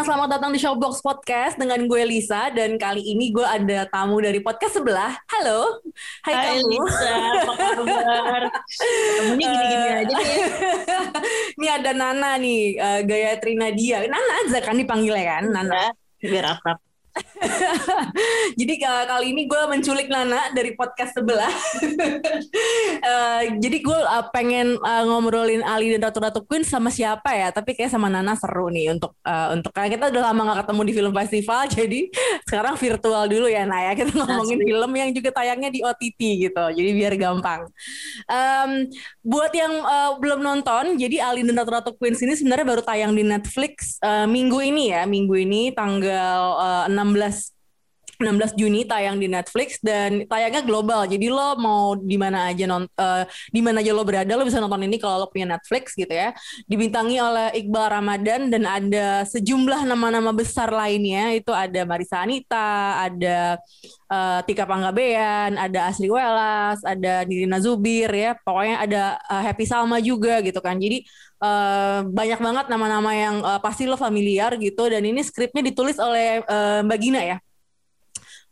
Semuanya, selamat datang di Showbox Podcast dengan gue Lisa dan kali ini gue ada tamu dari podcast sebelah. Halo, hai, Hai kamu. Lisa, apa kabar? Ketemunya gini-gini Eh, aja nih. Ini ada Nana nih, eh, Gayatri Nadia. Nana aja kan dipanggilnya kan, Nana. Ya, biar akrab. Jadi eh, kali ini gue menculik Nana dari podcast sebelah. Eh, jadi gue eh, pengen eh, ngobrolin Ali dan Ratu Ratu Queen sama siapa ya? Tapi kayak sama Nana seru nih untuk eh, untuk karena kita udah lama gak ketemu di film festival. Jadi sekarang virtual dulu ya Naya. Kita ngomongin Asli. film yang juga tayangnya di OTT gitu. Jadi biar gampang. Em, buat yang eh, belum nonton, jadi Ali dan Ratu Ratu Queens ini sebenarnya baru tayang di Netflix eh, minggu ini ya, minggu ini tanggal eh, 16 16 Juni tayang di Netflix dan tayangnya global. Jadi lo mau di mana aja non eh, di mana aja lo berada lo bisa nonton ini kalau lo punya Netflix gitu ya. Dibintangi oleh Iqbal Ramadan dan ada sejumlah nama-nama besar lainnya. Itu ada Marisa Anita, ada eh, Tika Panggabean, ada Asri Welas, ada Nirina Zubir ya. Pokoknya ada eh, Happy Salma juga gitu kan. Jadi eh, banyak banget nama-nama yang eh, pasti lo familiar gitu dan ini skripnya ditulis oleh eh, Mbak Gina ya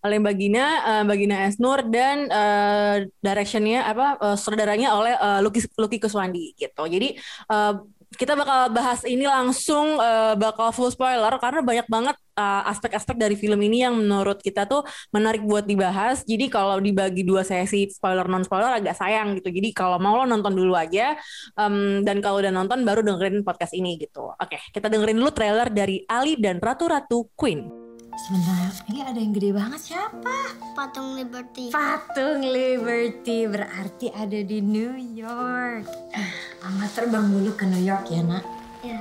oleh Mbak Gina, eh, Mbak Gina Esnur dan eh, directionnya apa eh, sutradaranya oleh eh, Lucky Lucky Kuswandi gitu. Jadi eh, kita bakal bahas ini langsung eh, bakal full spoiler karena banyak banget eh, aspek-aspek dari film ini yang menurut kita tuh menarik buat dibahas. Jadi kalau dibagi dua sesi spoiler non spoiler agak sayang gitu. Jadi kalau mau lo nonton dulu aja em, dan kalau udah nonton baru dengerin podcast ini gitu. Oke, kita dengerin dulu trailer dari Ali dan Ratu-Ratu Queen. Sebentar, ini ada yang gede banget siapa? Patung Liberty. Patung Liberty berarti ada di New York. Mama terbang dulu ke New York ya nak. Ya.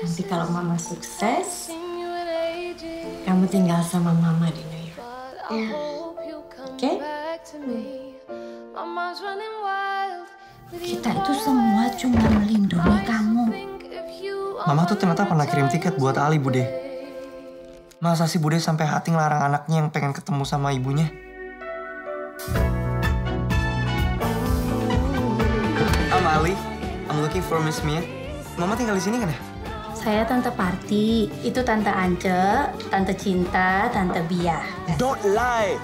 Nanti kalau mama sukses, kamu tinggal sama mama di New York. Oke? Kita itu semua cuma melindungi kamu. Mama tuh ternyata pernah kirim tiket buat Ali, Bude. Masa sih Bude sampai hati ngelarang anaknya yang pengen ketemu sama ibunya? I'm Ali. I'm looking for Miss Mia. Mama tinggal di sini kan ya? Saya Tante Parti, itu Tante Ance, Tante Cinta, Tante Bia. Don't lie.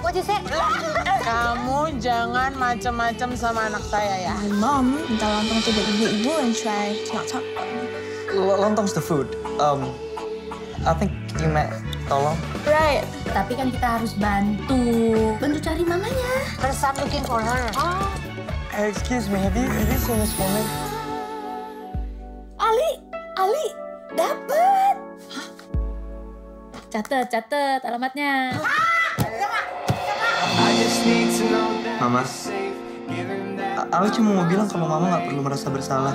Kamu jangan macam-macam sama anak saya ya. Mom minta lontong tidak ibu-ibu and try to not talk about me. L- Lontong's the food. Um, I think you meant tolong. Right. Tapi kan kita harus bantu, bantu cari mamanya. Let's start looking for her. Hey, excuse me, have you, have you seen this woman? Ali, Ali, dapet. Catet, catet alamatnya. Mama, Ali cuma mau bilang kalau Mama nggak perlu merasa bersalah.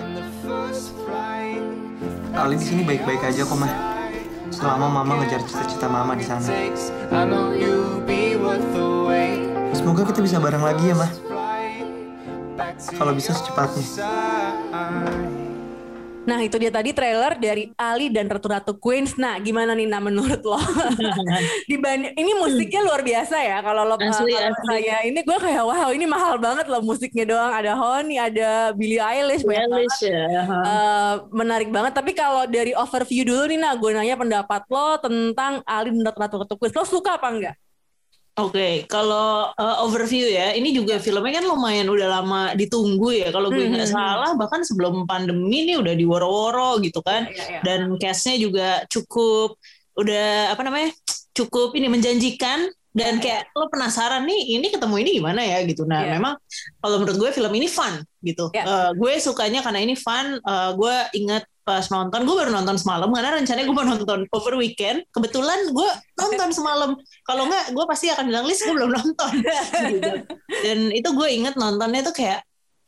Ali di sini baik-baik aja kok, Mah. Selama Mama ngejar cita-cita Mama di sana. Semoga kita bisa bareng lagi ya, Mah. Kalau bisa secepatnya. Nah itu dia tadi trailer dari Ali dan Ratu-Ratu Queens. Nah gimana nih Nah menurut lo? Dibanding ini musiknya luar biasa ya. Kalau lo Asli, kalau asli. saya ini gue kayak wow ini mahal banget loh musiknya doang. Ada Honey, ada Billie Eilish, banyak banget. Eilish ya. ha. Eh, menarik banget. Tapi kalau dari overview dulu nih Nah gue nanya pendapat lo tentang Ali dan Ratu-Ratu Queens. Lo suka apa enggak? Oke, kalau uh, overview ya, ini juga filmnya kan lumayan udah lama ditunggu ya. Kalau gue nggak Hmm, hmm, salah, bahkan sebelum pandemi nih udah diworo-woro gitu kan. Iya, iya. Dan castnya juga cukup, udah apa namanya, cukup ini menjanjikan. Dan kayak lo penasaran nih, ini ketemu ini gimana ya gitu. Nah, Iya. memang kalau menurut gue film ini fun gitu. Iya. Eh, gue sukanya karena ini fun. Eh, gue inget pas nonton, gue baru nonton semalam karena rencananya gue mau nonton over weekend. Kebetulan gue nonton semalam. Kalau nggak, gue pasti akan bilang list gue belum nonton. gitu. Dan itu gue inget nontonnya tuh kayak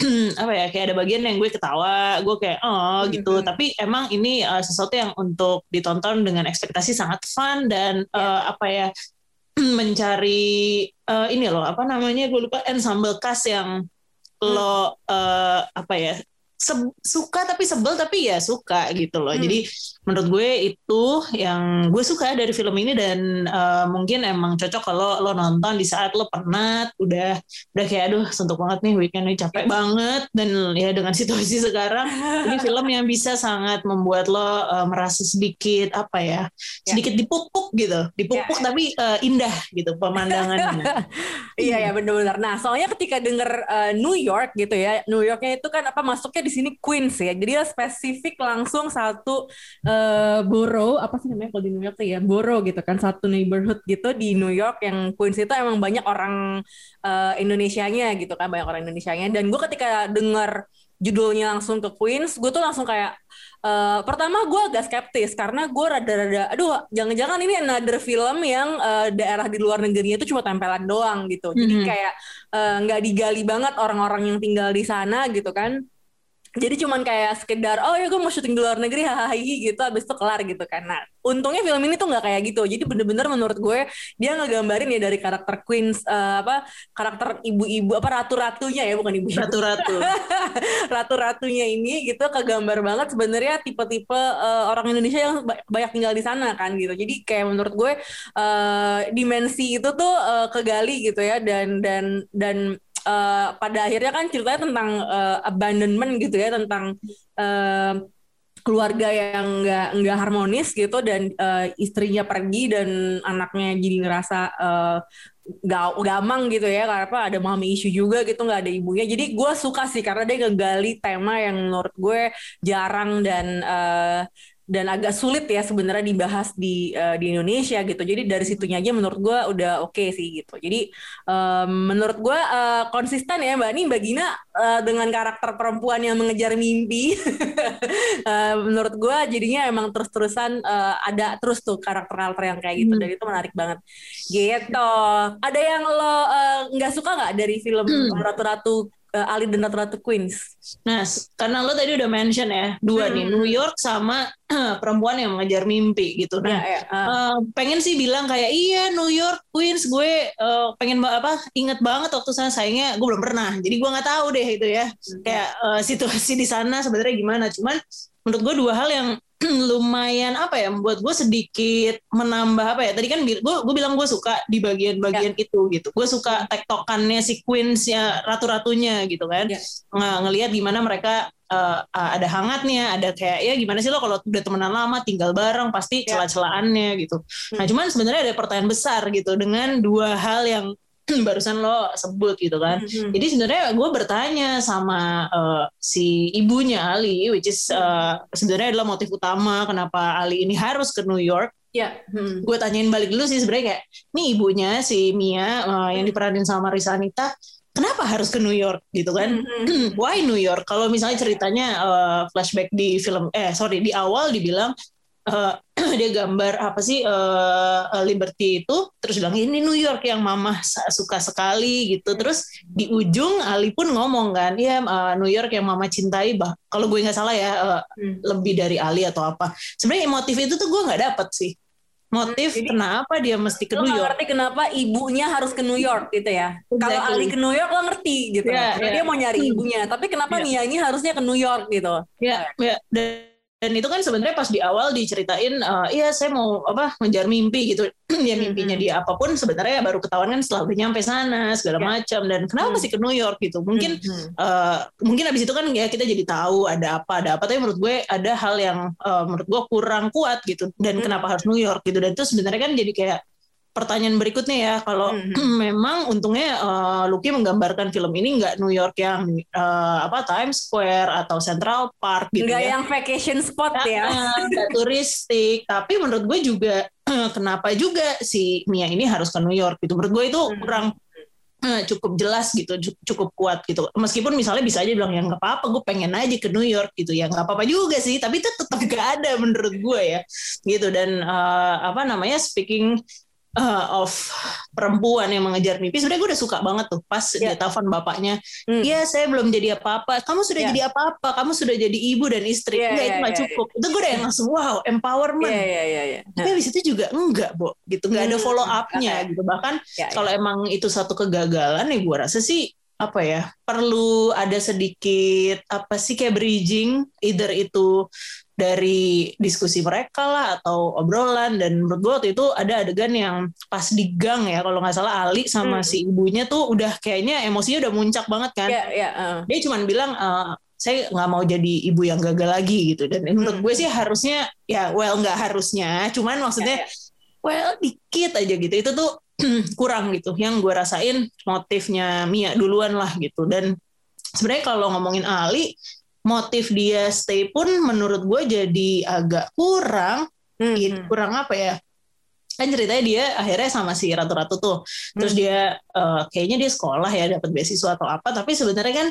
apa ya kayak ada bagian yang gue ketawa gue kayak oh gitu Mhm. tapi emang ini eh, sesuatu yang untuk ditonton dengan ekspektasi sangat fun dan eh, apa ya mencari eh, ini loh apa namanya gue lupa ensemble cast yang lo eh, apa ya se- suka tapi sebel tapi ya suka gitu loh. Hmm. Jadi menurut gue itu yang gue suka dari film ini dan uh, mungkin emang cocok kalau lo nonton di saat lo penat, udah udah kayak aduh suntuk banget nih weekend ini capek banget dan ya dengan situasi sekarang ini film yang bisa sangat membuat lo uh, merasa sedikit apa ya sedikit dipupuk gitu, dipupuk Ya, ya. tapi uh, indah gitu pemandangannya. Iya ya benar-benar. Nah soalnya ketika denger uh, New York gitu ya, New Yorknya itu kan apa masuknya di sini Queens ya. Jadi spesifik langsung satu uh, borough apa sih namanya kalau di New York tuh ya borough gitu kan satu neighborhood gitu di New York yang Queens itu emang banyak orang uh, Indonesianya gitu kan banyak orang Indonesianya. Dan gue ketika denger judulnya langsung ke Queens, gue tuh langsung kayak eh, pertama gue agak skeptis karena gue rada-rada, aduh jangan-jangan ini another film yang eh, daerah di luar negerinya itu cuma tempelan doang gitu. Jadi Mhm. kayak nggak digali banget orang-orang yang tinggal di sana gitu kan. Jadi cuman kayak sekedar oh ya gue mau syuting di luar negeri hahaha gitu habis itu kelar gitu kan. Nah untungnya film ini tuh nggak kayak gitu. Jadi bener-bener menurut gue dia ngegambarin ya dari karakter Queens eh, apa karakter ibu-ibu apa ratu-ratunya ya bukan ibu-ibu Ratu-ratu. ratu-ratunya ini gitu kegambar banget sebenarnya tipe-tipe eh, orang Indonesia yang ba- banyak tinggal di sana kan gitu. Jadi kayak menurut gue eh, dimensi itu tuh eh, kegali gitu ya dan dan dan eh, pada akhirnya kan ceritanya tentang eh, abandonment gitu ya tentang eh, keluarga yang nggak nggak harmonis gitu dan eh, istrinya pergi dan anaknya jadi ngerasa eh, ga- gamang gitu ya karena apa ada mami isu juga gitu nggak ada ibunya. Jadi gue suka sih karena dia ngegali tema yang menurut gue jarang dan eh, dan agak sulit ya sebenarnya dibahas di eh, di Indonesia gitu. Jadi dari situnya aja menurut gue udah oke sih gitu. Jadi eh, menurut gue eh, konsisten ya mbak ini mbak Gina eh, dengan karakter perempuan yang mengejar mimpi Eh, menurut gue jadinya emang terus-terusan eh, ada terus tuh karakter-karakter yang kayak gitu. Dan itu menarik banget. Gitu. Ada yang lo nggak suka nggak dari film Ratu-Ratu eh, Ali dan Ratu-Ratu Queens Nah, karena lo tadi udah mention ya, dua nih, Hmm. New York sama perempuan yang mengejar mimpi gitu. Nah, ya, ya, eh. eh, pengen sih bilang kayak iya New York Queens gue eh, pengen apa inget banget waktu sana sayangnya gue belum pernah jadi gue nggak tahu deh itu ya kayak eh, situasi di sana sebenarnya gimana cuman menurut gue dua hal yang lumayan apa ya membuat gue sedikit menambah apa ya tadi kan gue gue bilang gue suka di bagian-bagian itu gitu gue suka tektokannya si Queens ya ratu-ratunya gitu kan Ya. Nge- ngelihat gimana mereka eh, ada hangatnya ada kayak ya gimana sih lo kalau udah temenan lama tinggal bareng pasti Ya. celah-celahannya gitu nah Hmm. cuman sebenarnya ada pertanyaan besar gitu dengan dua hal yang barusan lo sebut gitu kan Mhm. jadi sebenarnya gue bertanya sama eh, si ibunya Ali, which is eh, sebenarnya adalah motif utama kenapa Ali ini harus ke New York. ya hmm. Gue tanyain balik dulu sih sebenarnya kayak, nih ibunya si Mia eh, yang diperanin sama Risa Anita, kenapa harus ke New York gitu kan? Mhm. Why New York? Kalau misalnya ceritanya eh, flashback di film, eh sorry di awal dibilang eh, dia gambar apa sih eh, Liberty itu, terus bilang ini New York yang Mama suka sekali gitu. Terus di ujung Ali pun ngomong kan, ya New York yang Mama cintai. Bah, kalau gue nggak salah ya eh, Hmm. lebih dari Ali atau apa. Sebenarnya motif itu tuh gue nggak dapet sih. Motif Jadi- kenapa dia mesti ke Lo New York? ngerti kenapa ibunya harus ke New York gitu ya. Kalau Exactly. Ali ke New York lo ngerti gitu. Karena iya. dia mau nyari ibunya. Tapi kenapa Iya. Mia ini harusnya ke New York gitu? Ya, ya. Dan, dan itu kan sebenarnya pas di awal diceritain, eh, iya saya mau apa ngejar mimpi gitu. ya mimpinya dia apa pun sebenarnya baru ketahuan kan setelah udah nyampe sana segala Ya. macam. Dan kenapa Hmm. masih ke New York gitu? Mungkin Mhm. eh, mungkin abis itu kan ya kita jadi tahu ada apa ada apa. Tapi menurut gue ada hal yang eh, menurut gue kurang kuat gitu. Dan Hmm. kenapa harus New York gitu? Dan itu sebenarnya kan jadi kayak pertanyaan berikutnya ya kalau Mhm. memang untungnya eh, Lucky menggambarkan film ini nggak New York yang eh, apa Times Square atau Central Park gitu Nggak ya yang vacation spot ya. Nggak turistik tapi menurut gue juga kenapa juga si Mia ini harus ke New York gitu menurut gue itu Hmm. kurang eh, cukup jelas gitu cu- cukup kuat gitu meskipun misalnya bisa aja bilang ya nggak apa-apa gue pengen aja ke New York gitu ya nggak apa-apa juga sih tapi itu tetap gak ada menurut gue ya gitu dan eh, apa namanya speaking eh, of perempuan yang mengejar mimpi sebenarnya gue udah suka banget tuh pas dia Ya. telepon bapaknya Hmm. Iya, saya belum jadi apa-apa. Kamu sudah Ya. jadi apa-apa. Kamu sudah jadi ibu dan istri. Iya, enggak, iya, itu nggak iya, cukup. Itu gue udah yang langsung wow, empowerment. Iya iya iya. iya. Tapi habis itu juga enggak, Bo. Gitu, enggak ada Hmm, follow up-nya oke. gitu. Bahkan Ya, ya. kalau emang itu satu kegagalan ya gue rasa sih apa ya perlu ada sedikit apa sih kayak bridging either itu dari diskusi mereka lah atau obrolan. Dan menurut gue waktu itu ada adegan yang pas di gang ya kalau nggak salah Ali sama Hmm. si ibunya tuh udah kayaknya emosinya udah muncak banget kan. Ya, ya, uh. dia cuma bilang "Eh, saya nggak mau jadi ibu yang gagal lagi gitu. Dan menurut Hmm. gue sih harusnya ya well nggak harusnya. Cuman maksudnya Ya, well dikit aja gitu. Itu tuh kurang gitu. Yang gue rasain motifnya Mia duluan lah gitu. Dan sebenarnya kalau ngomongin Ali motif dia stay pun menurut gue jadi agak kurang Hmm, gitu. hmm. kurang apa ya kan ceritanya dia akhirnya sama si ratu-ratu tuh terus Hmm. dia eh, kayaknya dia sekolah ya dapat beasiswa atau apa tapi sebenarnya kan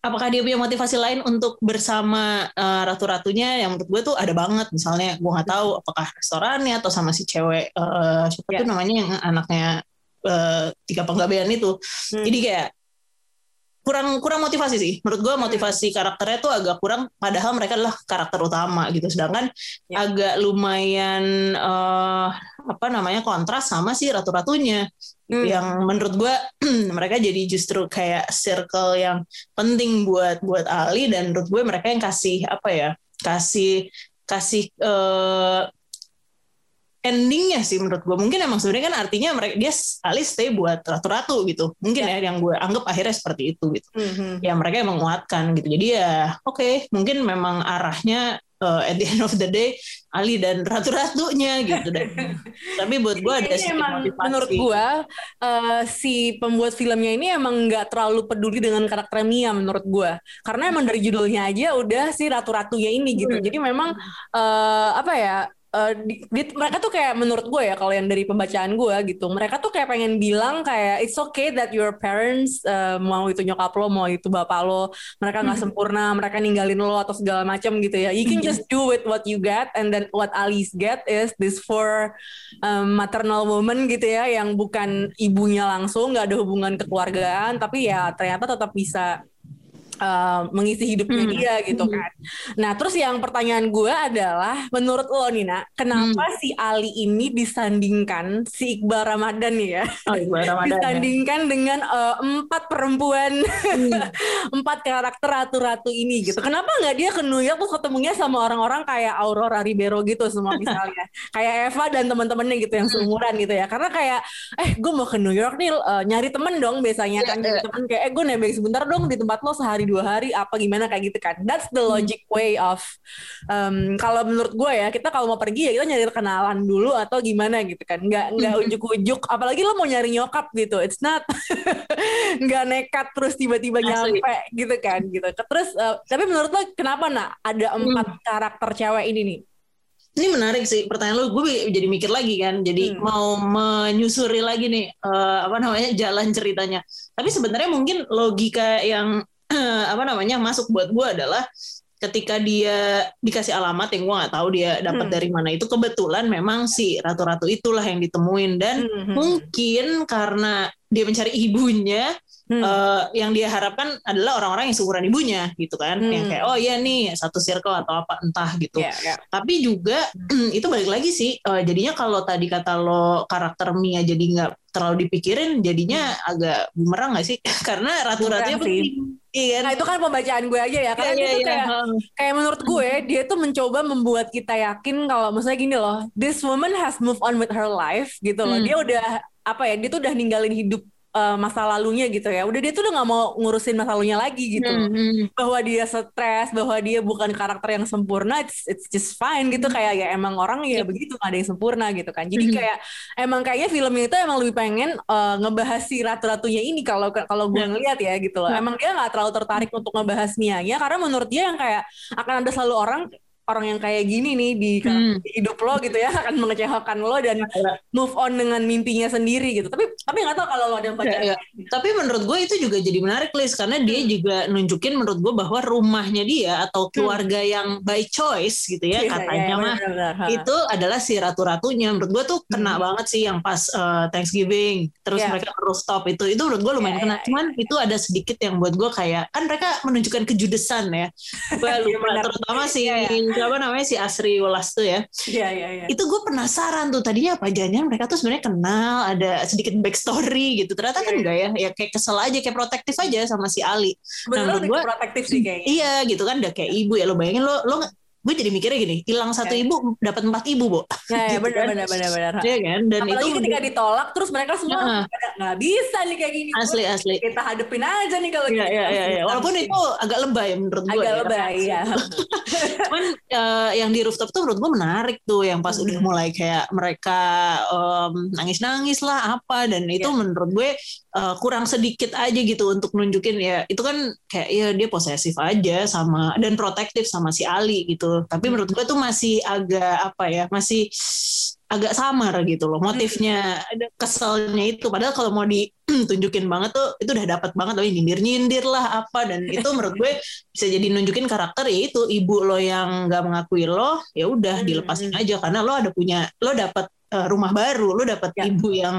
apakah dia punya motivasi lain untuk bersama eh, ratu-ratunya yang menurut gue tuh ada banget misalnya gue nggak tahu apakah restorannya atau sama si cewek eh, siapa Ya. tuh namanya yang anaknya eh, tiga penggabean itu Hmm. jadi kayak kurang kurang motivasi sih menurut gue motivasi karakternya tuh agak kurang padahal mereka adalah karakter utama gitu sedangkan Ya. agak lumayan eh, apa namanya kontras sama si ratu-ratunya Hmm. yang menurut gue mereka jadi justru kayak circle yang penting buat buat Ali dan menurut gue mereka yang kasih apa ya kasih kasih eh, endingnya sih menurut gue mungkin emang sebenarnya kan artinya mereka dia Ali stay buat ratu-ratu gitu. Mungkin ya, yang gue anggap akhirnya seperti itu gitu. Hmm, hmm. ya mereka yang menguatkan gitu. Jadi ya oke. Mungkin memang arahnya eh, at the end of the day Ali dan ratu-ratunya gitu dan tapi buat gue ada emang motivasi. menurut gua eh, si pembuat filmnya ini emang nggak terlalu peduli dengan karakter Mia menurut gua. Karena emang dari judulnya aja udah si ratu-ratunya ini gitu. Hmm. jadi memang eh, apa ya eh, di- di- mereka tuh kayak menurut gue ya kalau yang dari pembacaan gue gitu mereka tuh kayak pengen bilang kayak it's okay that your parents eh, mau itu nyokap lo mau itu bapak lo mereka nggak sempurna mereka ninggalin lo atau segala macam gitu ya. You can just do with what you get and then what Alice get is this for um, maternal woman gitu ya yang bukan ibunya langsung nggak ada hubungan kekeluargaan tapi ya ternyata tetap bisa uh, mengisi hidupnya Hmm. dia gitu Hmm. kan. Nah terus yang pertanyaan gue adalah menurut lo Nina kenapa Hmm. si Ali ini disandingkan si Iqbal Ramadan nih ya oh, Iqbal Ramadan ya. disandingkan dengan uh, empat perempuan Hmm. empat karakter ratu-ratu ini gitu. Kenapa nggak dia ke New York terus ketemunya sama orang-orang kayak Aurora Ribeiro gitu semua misalnya, kayak Eva dan teman-temannya gitu yang seumuran gitu ya. Karena kayak eh gue mau ke New York nih eh, nyari temen dong biasanya kan nyari temen kayak eh gue nebeng sebentar dong di tempat lo sehari dua hari apa gimana kayak gitu kan. That's the logic way of um, kalau menurut gue ya kita kalau mau pergi ya kita nyari kenalan dulu atau gimana gitu kan. Nggak nggak ujuk-ujuk apalagi lo mau nyari nyokap gitu. It's not nggak nekat terus tiba-tiba nyampe gitu kan gitu terus eh, tapi menurut lo kenapa nak ada empat karakter cewek ini nih Ini menarik sih pertanyaan lu. Gue jadi mikir lagi kan. Jadi Hmm. mau menyusuri lagi nih eh, apa namanya jalan ceritanya. Tapi sebenarnya mungkin logika yang apa namanya masuk buat gue adalah ketika dia dikasih alamat yang gue nggak tahu dia dapat Hmm. dari mana itu kebetulan memang si ratu-ratu itulah yang ditemuin dan Hmm, hmm, mungkin karena dia mencari ibunya hmm. eh, yang dia harapkan adalah orang-orang yang seumuran ibunya gitu kan Hmm. yang kayak oh iya nih satu circle atau apa entah gitu Ya, ya. tapi juga itu balik lagi sih eh, jadinya kalau tadi kata lo karakter Mia jadi nggak terlalu dipikirin jadinya agak bumerang nggak sih karena ratu-ratunya Hmm. Penting iya Nah itu kan pembacaan gue aja ya karena Iya, dia tuh iya, kayak iya. kayak menurut gue dia tuh mencoba membuat kita yakin kalau maksudnya gini loh this woman has moved on with her life gitu loh Hmm. dia udah apa ya dia tuh udah ninggalin hidup eh, masa lalunya gitu ya udah dia tuh udah nggak mau ngurusin masa lalunya lagi gitu loh. Hmm, hmm. bahwa dia stres, bahwa dia bukan karakter yang sempurna, it's, it's just fine gitu kayak ya emang orang ya begitu nggak ada yang sempurna gitu kan. Jadi Mhm. kayak emang kayaknya filmnya itu emang lebih pengen eh, ngebahas si ratu-ratunya ini kalau kalau gue Ya. ngeliat ya gitu loh. Ya. Emang dia nggak terlalu tertarik untuk ngebahas Mia-nya karena menurut dia yang kayak akan ada selalu orang orang yang kayak gini nih di, Hmm. di hidup lo gitu ya akan mengecewakan lo dan Iya. move on dengan mimpinya sendiri gitu. Tapi tapi nggak tahu kalau lo ada yang baca. Ya, ya. Tapi menurut gue itu juga jadi menarik Liz karena dia Hmm. juga nunjukin menurut gue bahwa rumahnya dia atau keluarga yang by choice gitu ya Iya, katanya iya, mah itu adalah si ratu-ratunya menurut gue tuh kena Hmm. banget sih yang pas uh, Thanksgiving terus Iya. mereka rooftop itu itu menurut gue lumayan Iya, kena iya, cuman itu ada sedikit yang buat gue kayak kan mereka menunjukkan kejudesan ya gue Iya, lupa terutama si Iya, iya. Apa namanya si Asri Welas tuh ya. Iya iya iya. Itu gue penasaran tuh tadinya apa jangan mereka tuh sebenarnya kenal ada sedikit backstory gitu. Ternyata kan Iya, enggak ya, ya kayak kesel aja kayak protektif aja sama si Ali. Menurut lebih gua- protektif sih kayaknya. Iya gitu kan udah kayak ibu ya lo bayangin lo lo gue jadi mikirnya gini hilang satu Iya. ibu dapat empat ibu bu Ya, ya Gitu benar kan. benar benar benar. Iya kan dan Apalagi itu ketika ditolak terus mereka semua Heeh. Nggak bisa nih kayak gini. asli asli Kita hadepin aja nih kalau Iya gitu. iya iya iya. walaupun itu agak lebay menurut gue agak ya. lebay ya. cuman eh, yang di rooftop tuh menurut gue menarik tuh yang pas udah Hmm. mulai kayak mereka nangis nangis lah apa dan itu Iya. menurut gue eh, kurang sedikit aja gitu untuk nunjukin ya itu kan kayak ya dia posesif aja sama dan protektif sama si Ali gitu tapi Hmm. menurut gue tuh masih agak apa ya masih agak samar gitu loh motifnya Hmm. ada keselnya itu padahal kalau mau ditunjukin banget tuh itu udah dapat banget loh nyindir nyindir lah apa dan itu menurut gue bisa jadi nunjukin karakter ya itu ibu lo yang nggak mengakui lo ya udah Hmm, dilepasin aja karena lo ada punya lo dapat eh, rumah baru lo dapat Ya. ibu yang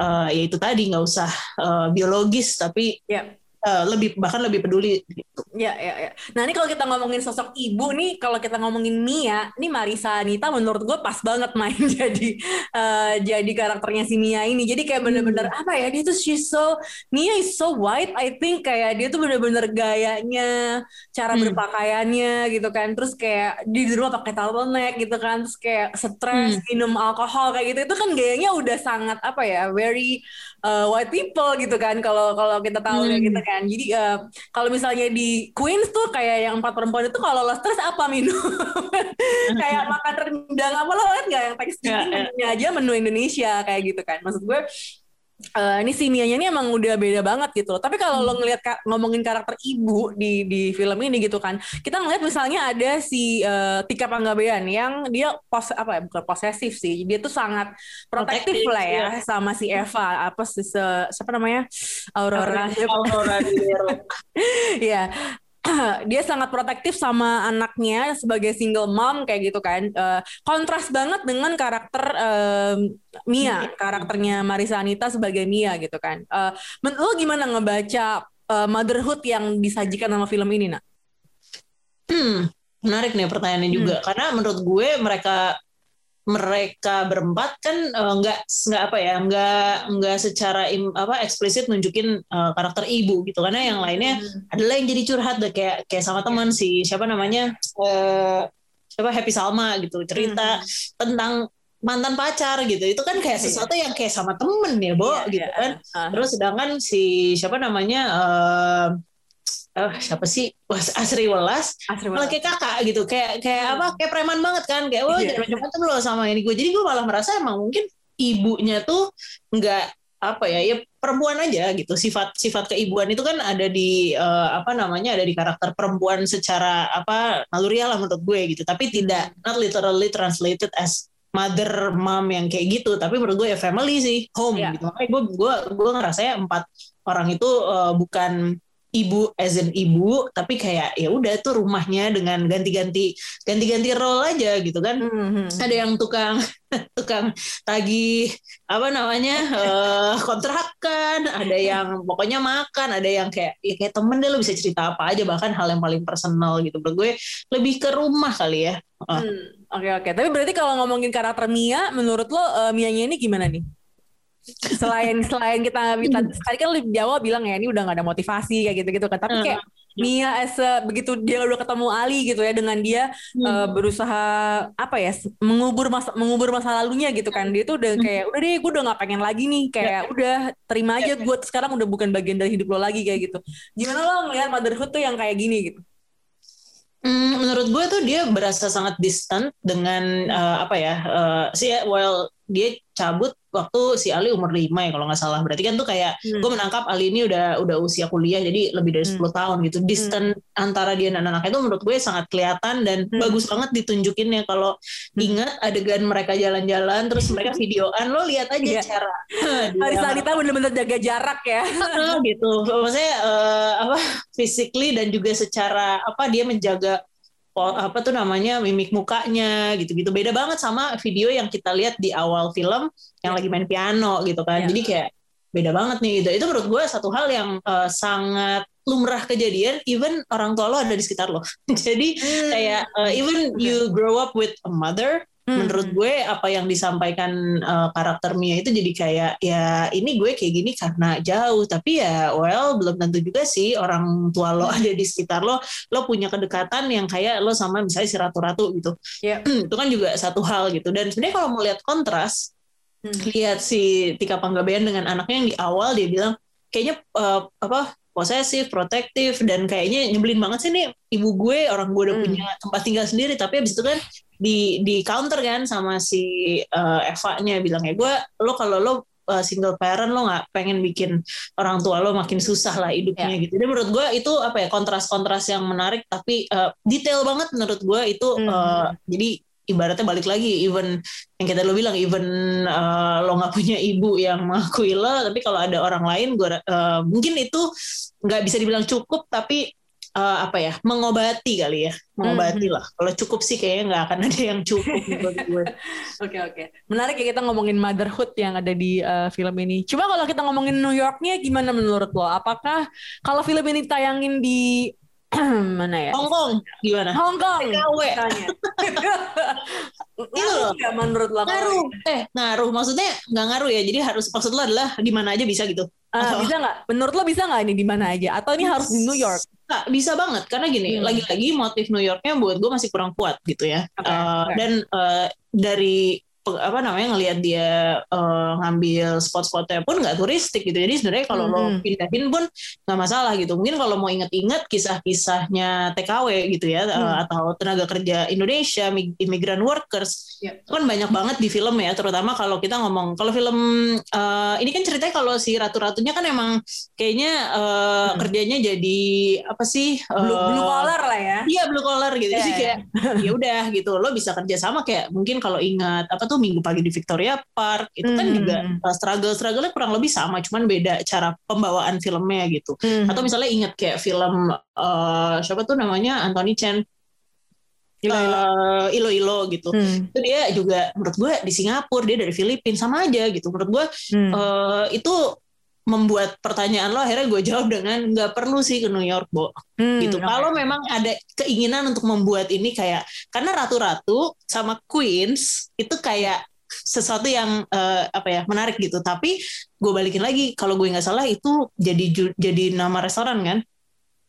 eh, ya itu tadi nggak usah eh, biologis tapi Ya. Eh, lebih bahkan lebih peduli gitu. Ya, ya, ya. Nah ini kalau kita ngomongin sosok ibu nih, kalau kita ngomongin Mia, nih Marisa Anita menurut gue pas banget main jadi eh, jadi karakternya si Mia ini. Jadi kayak bener-bener apa ya? Dia tuh she's so Mia is so white. I think kayak dia tuh bener-bener gayanya, cara Hmm. berpakaiannya gitu kan. Terus kayak di rumah pakai turtleneck gitu kan. Terus kayak stres, minum alkohol kayak gitu. Itu kan gayanya udah sangat apa ya? Very uh, white people gitu kan. Kalau kalau kita tahu kayak Hmm. gitu kan. Jadi uh, kalau misalnya di Queens tuh kayak yang empat perempuan itu kalau lo stres apa minum? Kayak makan rendang apa lo liat nggak yang Ya, ya. menunya aja menu Indonesia kayak gitu kan. Maksud gue eh, ini si Mianya ini emang udah beda banget gitu loh. Tapi kalau Hmm. lo ngelihat ka- ngomongin karakter ibu di di film ini gitu kan, kita ngeliat misalnya ada si eh, Tika Panggabean yang dia pos apa ya bukan posesif sih, dia tuh sangat protektif lah ya iya. sama si Eva apa sih se- siapa namanya Aurora. Aurora Iya. dia sangat protektif sama anaknya sebagai single mom kayak gitu kan. Eh, kontras banget dengan karakter em, Mia, karakternya Marisa Anita sebagai Mia gitu kan. Men- lo gimana ngebaca eh, motherhood yang disajikan sama film ini, nak? Hmm, menarik nih pertanyaannya juga karena menurut gue mereka mereka berempat kan eh, nggak nggak apa ya nggak nggak secara im- apa eksplisit nunjukin eh, karakter ibu gitu. Karena yang lainnya adalah yang jadi curhat deh kayak kayak sama teman si siapa namanya eh siapa Happy Salma gitu cerita tentang mantan pacar gitu. Itu kan kayak sesuatu yang kayak sama temen ya Bo Iya, gitu iya. kan. Ah. Terus sedangkan si siapa namanya eh eh, siapa sih? Wah, Asri Welas. Asri malah kayak kakak gitu. Kayak kayak apa kayak preman banget kan. Kayak wah Iya. jangan macam-macam loh sama ini gue jadi gue malah merasa emang mungkin ibunya tuh nggak apa ya ya perempuan aja gitu. Sifat sifat keibuan itu kan ada di eh, apa namanya ada di karakter perempuan secara apa naluriah lah menurut gue gitu. Tapi tidak not literally translated as mother mom yang kayak gitu. Tapi menurut gue ya family sih home Iya. gitu. Makanya gue gue gue ngerasanya empat orang itu eh, bukan ibu as in ibu tapi kayak ya udah tuh rumahnya dengan ganti-ganti ganti-ganti role aja gitu kan Mhm. ada yang tukang tukang tagih apa namanya eh, kontrakan ada yang pokoknya makan ada yang kayak ya kayak temen deh lo bisa cerita apa aja bahkan hal yang paling personal gitu menurut gue lebih ke rumah kali ya Ah. Hmm, Oke oke. Tapi berarti kalau ngomongin karakter Mia, menurut lo eh, Mianya ini gimana nih? Selain selain kita, kita tadi kan di awal bilang ya ini udah gak ada motivasi kayak gitu-gitu kan. Tapi kayak Mia as a- begitu dia udah ketemu Ali gitu ya dengan dia eh, berusaha apa ya mengubur masa mengubur masa lalunya gitu kan. Dia tuh udah kayak udah deh gue udah gak pengen lagi nih kayak udah terima aja gue sekarang udah bukan bagian dari hidup lo lagi kayak gitu. Gimana lo ngeliat motherhood tuh yang kayak gini gitu? Hmm, menurut gue tuh dia berasa sangat distant dengan eh, apa ya eh, si well dia cabut waktu si Ali umur 5 ya kalau nggak salah. Berarti kan tuh kayak Hmm. gue menangkap Ali ini udah udah usia kuliah jadi lebih dari 10 tahun gitu. Distant antara dia dan anak-anaknya itu menurut gue sangat kelihatan dan Hmm. bagus banget ditunjukinnya. Kalau ingat adegan mereka jalan-jalan terus mereka videoan lo lihat aja Iya. cara. Marisa Anita bener-bener jaga jarak ya. Gitu. Maksudnya eh, apa physically dan juga secara apa dia menjaga apa tuh namanya mimik mukanya gitu-gitu. Beda banget sama video yang kita lihat di awal film yang lagi main piano gitu kan. Iya. jadi kayak beda banget nih gitu. Itu menurut gue satu hal yang eh, sangat lumrah kejadian even orang tua lo ada di sekitar lo. Jadi kayak uh, even you grow up with a mother Hmm. menurut gue apa yang disampaikan uh, karakter Mia itu jadi kayak ya ini gue kayak gini karena jauh tapi ya well belum tentu juga sih orang tua lo ada di sekitar lo lo punya kedekatan yang kayak lo sama misalnya si ratu-ratu gitu Iya. itu kan juga satu hal gitu dan sebenarnya kalau mau lihat kontras Hmm. lihat si Tika Panggabean dengan anaknya yang di awal dia bilang kayaknya uh, apa posesif, protektif dan kayaknya nyebelin banget sih nih ibu gue orang gue udah Hmm. punya tempat tinggal sendiri tapi abis itu kan di di counter kan sama si uh, Eva-nya bilangnya gue lo kalau lo uh, single parent lo nggak pengen bikin orang tua lo makin susah lah hidupnya Ya. gitu. Jadi menurut gue itu apa ya kontras-kontras yang menarik tapi uh, detail banget menurut gue itu Hmm. uh, jadi ibaratnya balik lagi even yang kita lo bilang even uh, lo nggak punya ibu yang mengakui lo tapi kalau ada orang lain gue uh, mungkin itu nggak bisa dibilang cukup tapi uh, apa ya mengobati kali ya mengobati Hmm. lah kalau cukup sih kayaknya nggak akan ada yang cukup menurut gue Oke oke. Menarik ya kita ngomongin motherhood yang ada di uh, film ini. Cuma kalau kita ngomongin New Yorknya gimana menurut lo? Apakah kalau film ini tayangin di mana ya? Hong Kong gimana Hong Kong. TKW. Itu. Ngaruh nggak menurut lo? ngaruh eh ngaruh maksudnya nggak ngaruh ya jadi harus maksud lo adalah di mana aja bisa gitu Ah, bisa nggak? Menurut lo bisa nggak ini di mana aja? Atau ini harus di New York? Nggak, bisa banget karena gini Hmm. lagi-lagi motif New Yorknya buat gue masih kurang kuat gitu ya Oke, Eh, oke. dan eh, dari apa namanya ngelihat dia eh, ngambil spot-spotnya pun nggak turistik gitu jadi sebenarnya kalau lo Mhm. pindahin pun nggak masalah gitu mungkin kalau mau inget-inget kisah-kisahnya TKW gitu ya Hmm. atau tenaga kerja Indonesia mig- immigrant workers itu kan banyak banget di film ya terutama kalau kita ngomong kalau film eh, ini kan ceritanya kalau si ratu-ratunya kan emang kayaknya eh, Hmm. kerjanya jadi apa sih Blue, eh, blue collar lah ya. Iya blue collar gitu. Jadi iya. kayak ya udah gitu. Lo bisa kerja sama kayak mungkin kalau ingat apa tuh Minggu pagi di Victoria Park itu kan Hmm. juga struggle struggle kurang lebih sama, cuman beda cara pembawaan filmnya gitu. Hmm. Atau misalnya ingat kayak film eh, siapa tuh namanya Anthony Chen Ilo-ilo. Ilo-Ilo gitu. Hmm. Itu dia juga menurut gue di Singapura, dia dari Filipina sama aja gitu. Menurut gue Hmm. eh, itu membuat pertanyaan lo akhirnya gue jawab dengan nggak perlu sih ke New York, Bo Hmm, gitu. oke. Kalau memang ada keinginan untuk membuat ini kayak karena ratu-ratu sama queens itu kayak sesuatu yang eh, apa ya menarik gitu. Tapi gue balikin lagi kalau gue nggak salah itu jadi jadi nama restoran kan?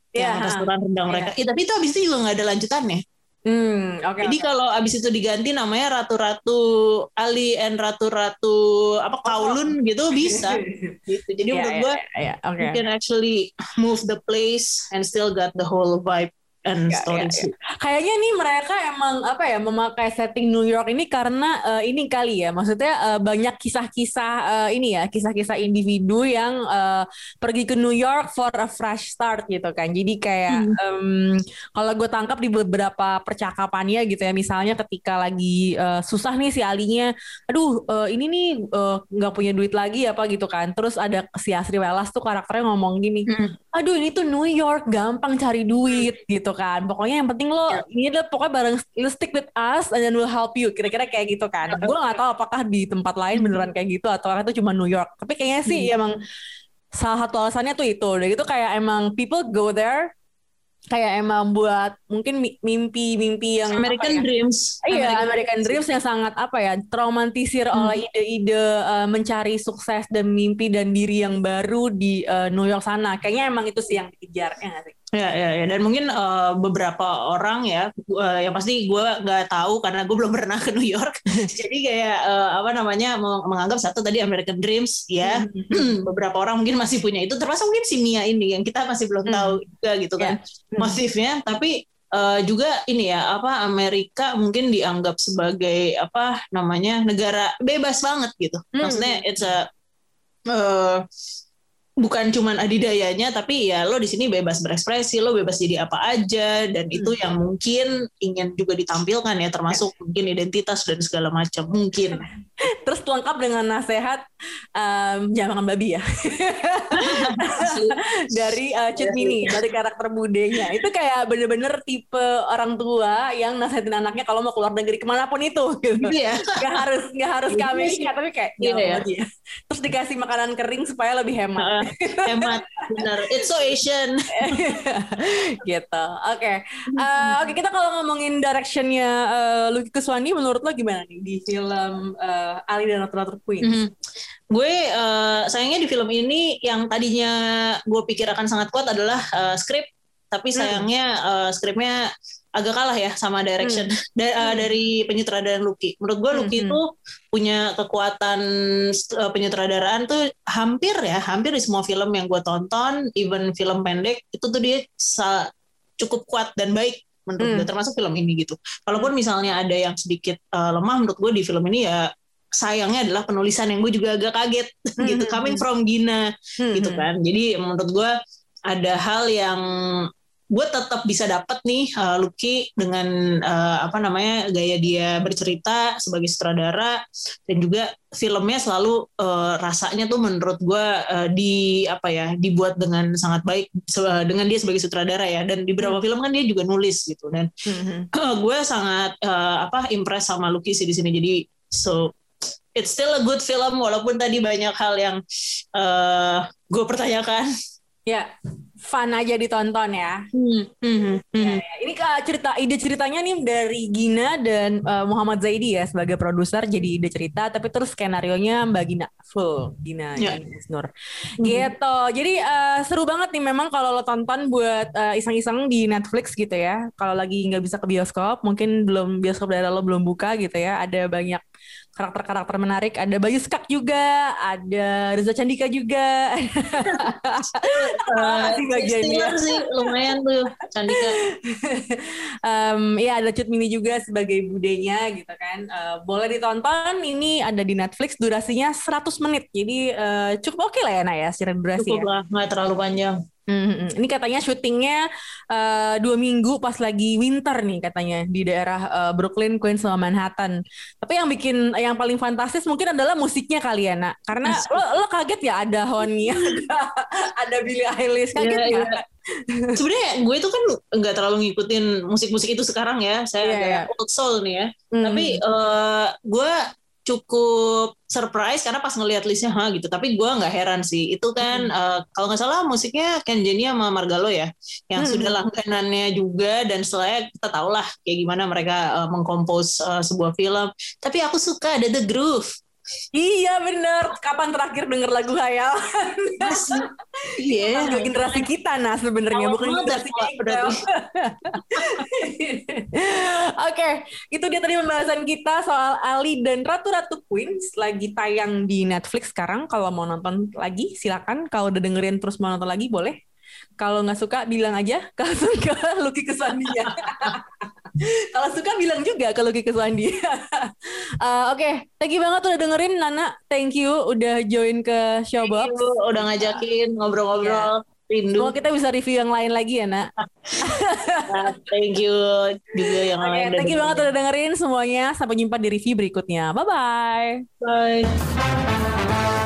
Iya, yang restoran rendang Iya. mereka. Iya, tapi itu abis itu juga nggak ada lanjutannya. Hmm, oke. Jadi oke. kalau abis itu diganti namanya ratu-ratu Ali and ratu-ratu apa Kowloon gitu bisa. gitu. Jadi Iya, menurut iya, gue iya, oke. you can actually move the place and still got the whole vibe and story ya, ya. sih. Kayaknya nih mereka emang apa ya memakai setting New York ini karena eh, ini kali ya, maksudnya eh, banyak kisah-kisah eh, ini ya, kisah-kisah individu yang eh, pergi ke New York for a fresh start gitu kan. Jadi kayak em, kalau gue tangkap di beberapa percakapannya gitu ya, misalnya ketika lagi eh, susah nih si Alinya, aduh eh, ini nih nggak punya duit lagi apa gitu kan. Terus ada si Asri Welas tuh karakternya ngomong gini, Hmm. aduh ini tuh New York gampang cari duit gitu kan. Pokoknya yang penting lo ini adalah pokoknya bareng lo stick with us and then we'll help you. Kira-kira kayak gitu kan. Gue nggak tahu apakah di tempat lain beneran kayak gitu atau itu cuma New York. Tapi kayaknya sih emang salah satu alasannya tuh itu. Udah gitu kayak emang people go there kayak emang buat mungkin mi- mimpi-mimpi yang American ya, Dreams. Iya, American Dreams. yang sangat apa ya, traumatisir oleh ide-ide uh, mencari sukses dan mimpi dan diri yang baru di uh, New York sana. Kayaknya emang itu sih yang dikejar, ya nggak sih? Ya, ya, ya. Dan mungkin eh, beberapa orang ya, eh, yang pasti gue nggak tahu karena gue belum pernah ke New York. Jadi kayak eh, apa namanya meng- menganggap satu tadi American Dreams ya. beberapa orang mungkin masih punya itu. Termasuk mungkin si Mia ini yang kita masih belum Hmm. tahu juga gitu kan Hmm. motifnya. Tapi eh, juga ini ya apa Amerika mungkin dianggap sebagai apa namanya negara bebas banget gitu. Hmm. Maksudnya it's a eh, bukan cuman adidayanya tapi ya lo di sini bebas berekspresi lo bebas jadi apa aja dan itu Hmm. yang mungkin ingin juga ditampilkan ya termasuk mungkin identitas dan segala macam mungkin Terus lengkap dengan nasihat um, jangan makan babi ya. dari uh, Cut Mini, dari karakter budenya. Itu kayak bener-bener tipe orang tua yang nasihatin anaknya kalau mau keluar negeri ke mana pun itu. Gitu. Iya. Gak harus gak harus ke Amerika, tapi kayak Iya, jangan ya. ya. Terus dikasih makanan kering supaya lebih hemat. Hemat, benar. It's so Asian. gitu. Oke. Eh, Oke, kita kalau ngomongin directionnya uh, Lucky Kuswandi menurut lo gimana nih di film eh, Ali dan Ratu-Ratu Queen? Mhm. Gue eh, sayangnya di film ini yang tadinya gue pikir akan sangat kuat adalah eh, skrip, tapi sayangnya eh, skripnya agak kalah ya sama direction Da- eh, dari penyutradaraan Lucky. Menurut gue Lucky Hmm. itu punya kekuatan eh, penyutradaraan tuh hampir ya, hampir di semua film yang gue tonton, even film pendek itu tuh dia cukup kuat dan baik menurut Hmm. gue, termasuk film ini gitu. Kalaupun misalnya ada yang sedikit eh, lemah, menurut gue di film ini ya sayangnya adalah penulisan yang gue juga agak kaget gitu Hmm, coming hmm. from Gina Hmm, gitu hmm. kan jadi menurut gue ada hal yang gue tetap bisa dapat nih uh, Lucky dengan uh, apa namanya gaya dia bercerita sebagai sutradara dan juga filmnya selalu uh, rasanya tuh menurut gue uh, di apa ya dibuat dengan sangat baik se- dengan dia sebagai sutradara ya. Dan di beberapa film kan dia juga nulis gitu dan Hmm, gue sangat uh, apa impress sama Lucky sih di sini. Jadi so it's still a good film walaupun tadi banyak hal yang uh, gue pertanyakan. Ya, fun aja ditonton ya. Hmm, hmm, hmm. Ya, Ini Kak, cerita ide ceritanya nih dari Gina dan eh, Muhammad Zaidi ya sebagai produser jadi ide cerita, tapi terus skenario nya Mbak Gina full Gina Ya. Gina Isnur. Gitu. Jadi eh, seru banget nih memang kalau lo tonton buat eh, iseng-iseng di Netflix gitu ya. Kalau lagi nggak bisa ke bioskop, mungkin belum bioskop daerah lo belum buka gitu ya. Ada banyak karakter-karakter menarik. Ada Bayu Skak juga, ada Reza Candika juga. Uh, bagiannya. Sih lumayan tuh Candika Em, ya ada Cut Mini juga sebagai budenya gitu kan. Eh, boleh ditonton. Ini ada di Netflix. Durasinya 100 menit. Jadi eh, cukup oke lah ya Nak ya secara durasi cukup ya. lah nggak terlalu panjang Mhm. Ini katanya syutingnya eh, dua minggu pas lagi winter nih katanya di daerah eh, Brooklyn, Queens sama Manhattan. Tapi yang bikin yang paling fantastis mungkin adalah musiknya kali ya nak. Karena lo, lo kaget ya ada Honey, ada, ada Billie Eilish kaget Iya, ya. iya. sebenarnya gue itu kan nggak terlalu ngikutin musik-musik itu sekarang ya saya Iya, agak old soul nih ya Mhm. tapi eh, gue cukup surprise karena pas ngelihat listnya ha gitu. Tapi gue nggak heran sih. Itu kan eh, kalau nggak salah musiknya Ken Jenny sama Margalo ya yang Hmm. sudah langganannya juga dan setelahnya kita tahu lah kayak gimana mereka eh, mengkompos eh, sebuah film. Tapi aku suka ada The Groove Iya bener. Kapan terakhir denger lagu Hayal? Iya. Lagu generasi kita nah sebenarnya bukan generasi kita. Oke, itu dia tadi pembahasan kita soal Ali dan Ratu-Ratu Queens lagi tayang di Netflix sekarang. Kalau mau nonton lagi silakan. Kalau udah dengerin terus mau nonton lagi boleh. Kalau nggak suka bilang aja kalau suka Lucky Keswandia. Kalau suka bilang juga ke Lucky Keswandi. Eh, Oke, thank you banget udah dengerin Nana. Thank you udah join ke Showbox. Thank you udah ngajakin ngobrol-ngobrol rindu Semoga kita bisa review yang lain lagi ya, Nak. Nah, thank you juga yang Oke, lain thank you banget udah dengerin semuanya. Sampai jumpa di review berikutnya. Bye-bye. Bye.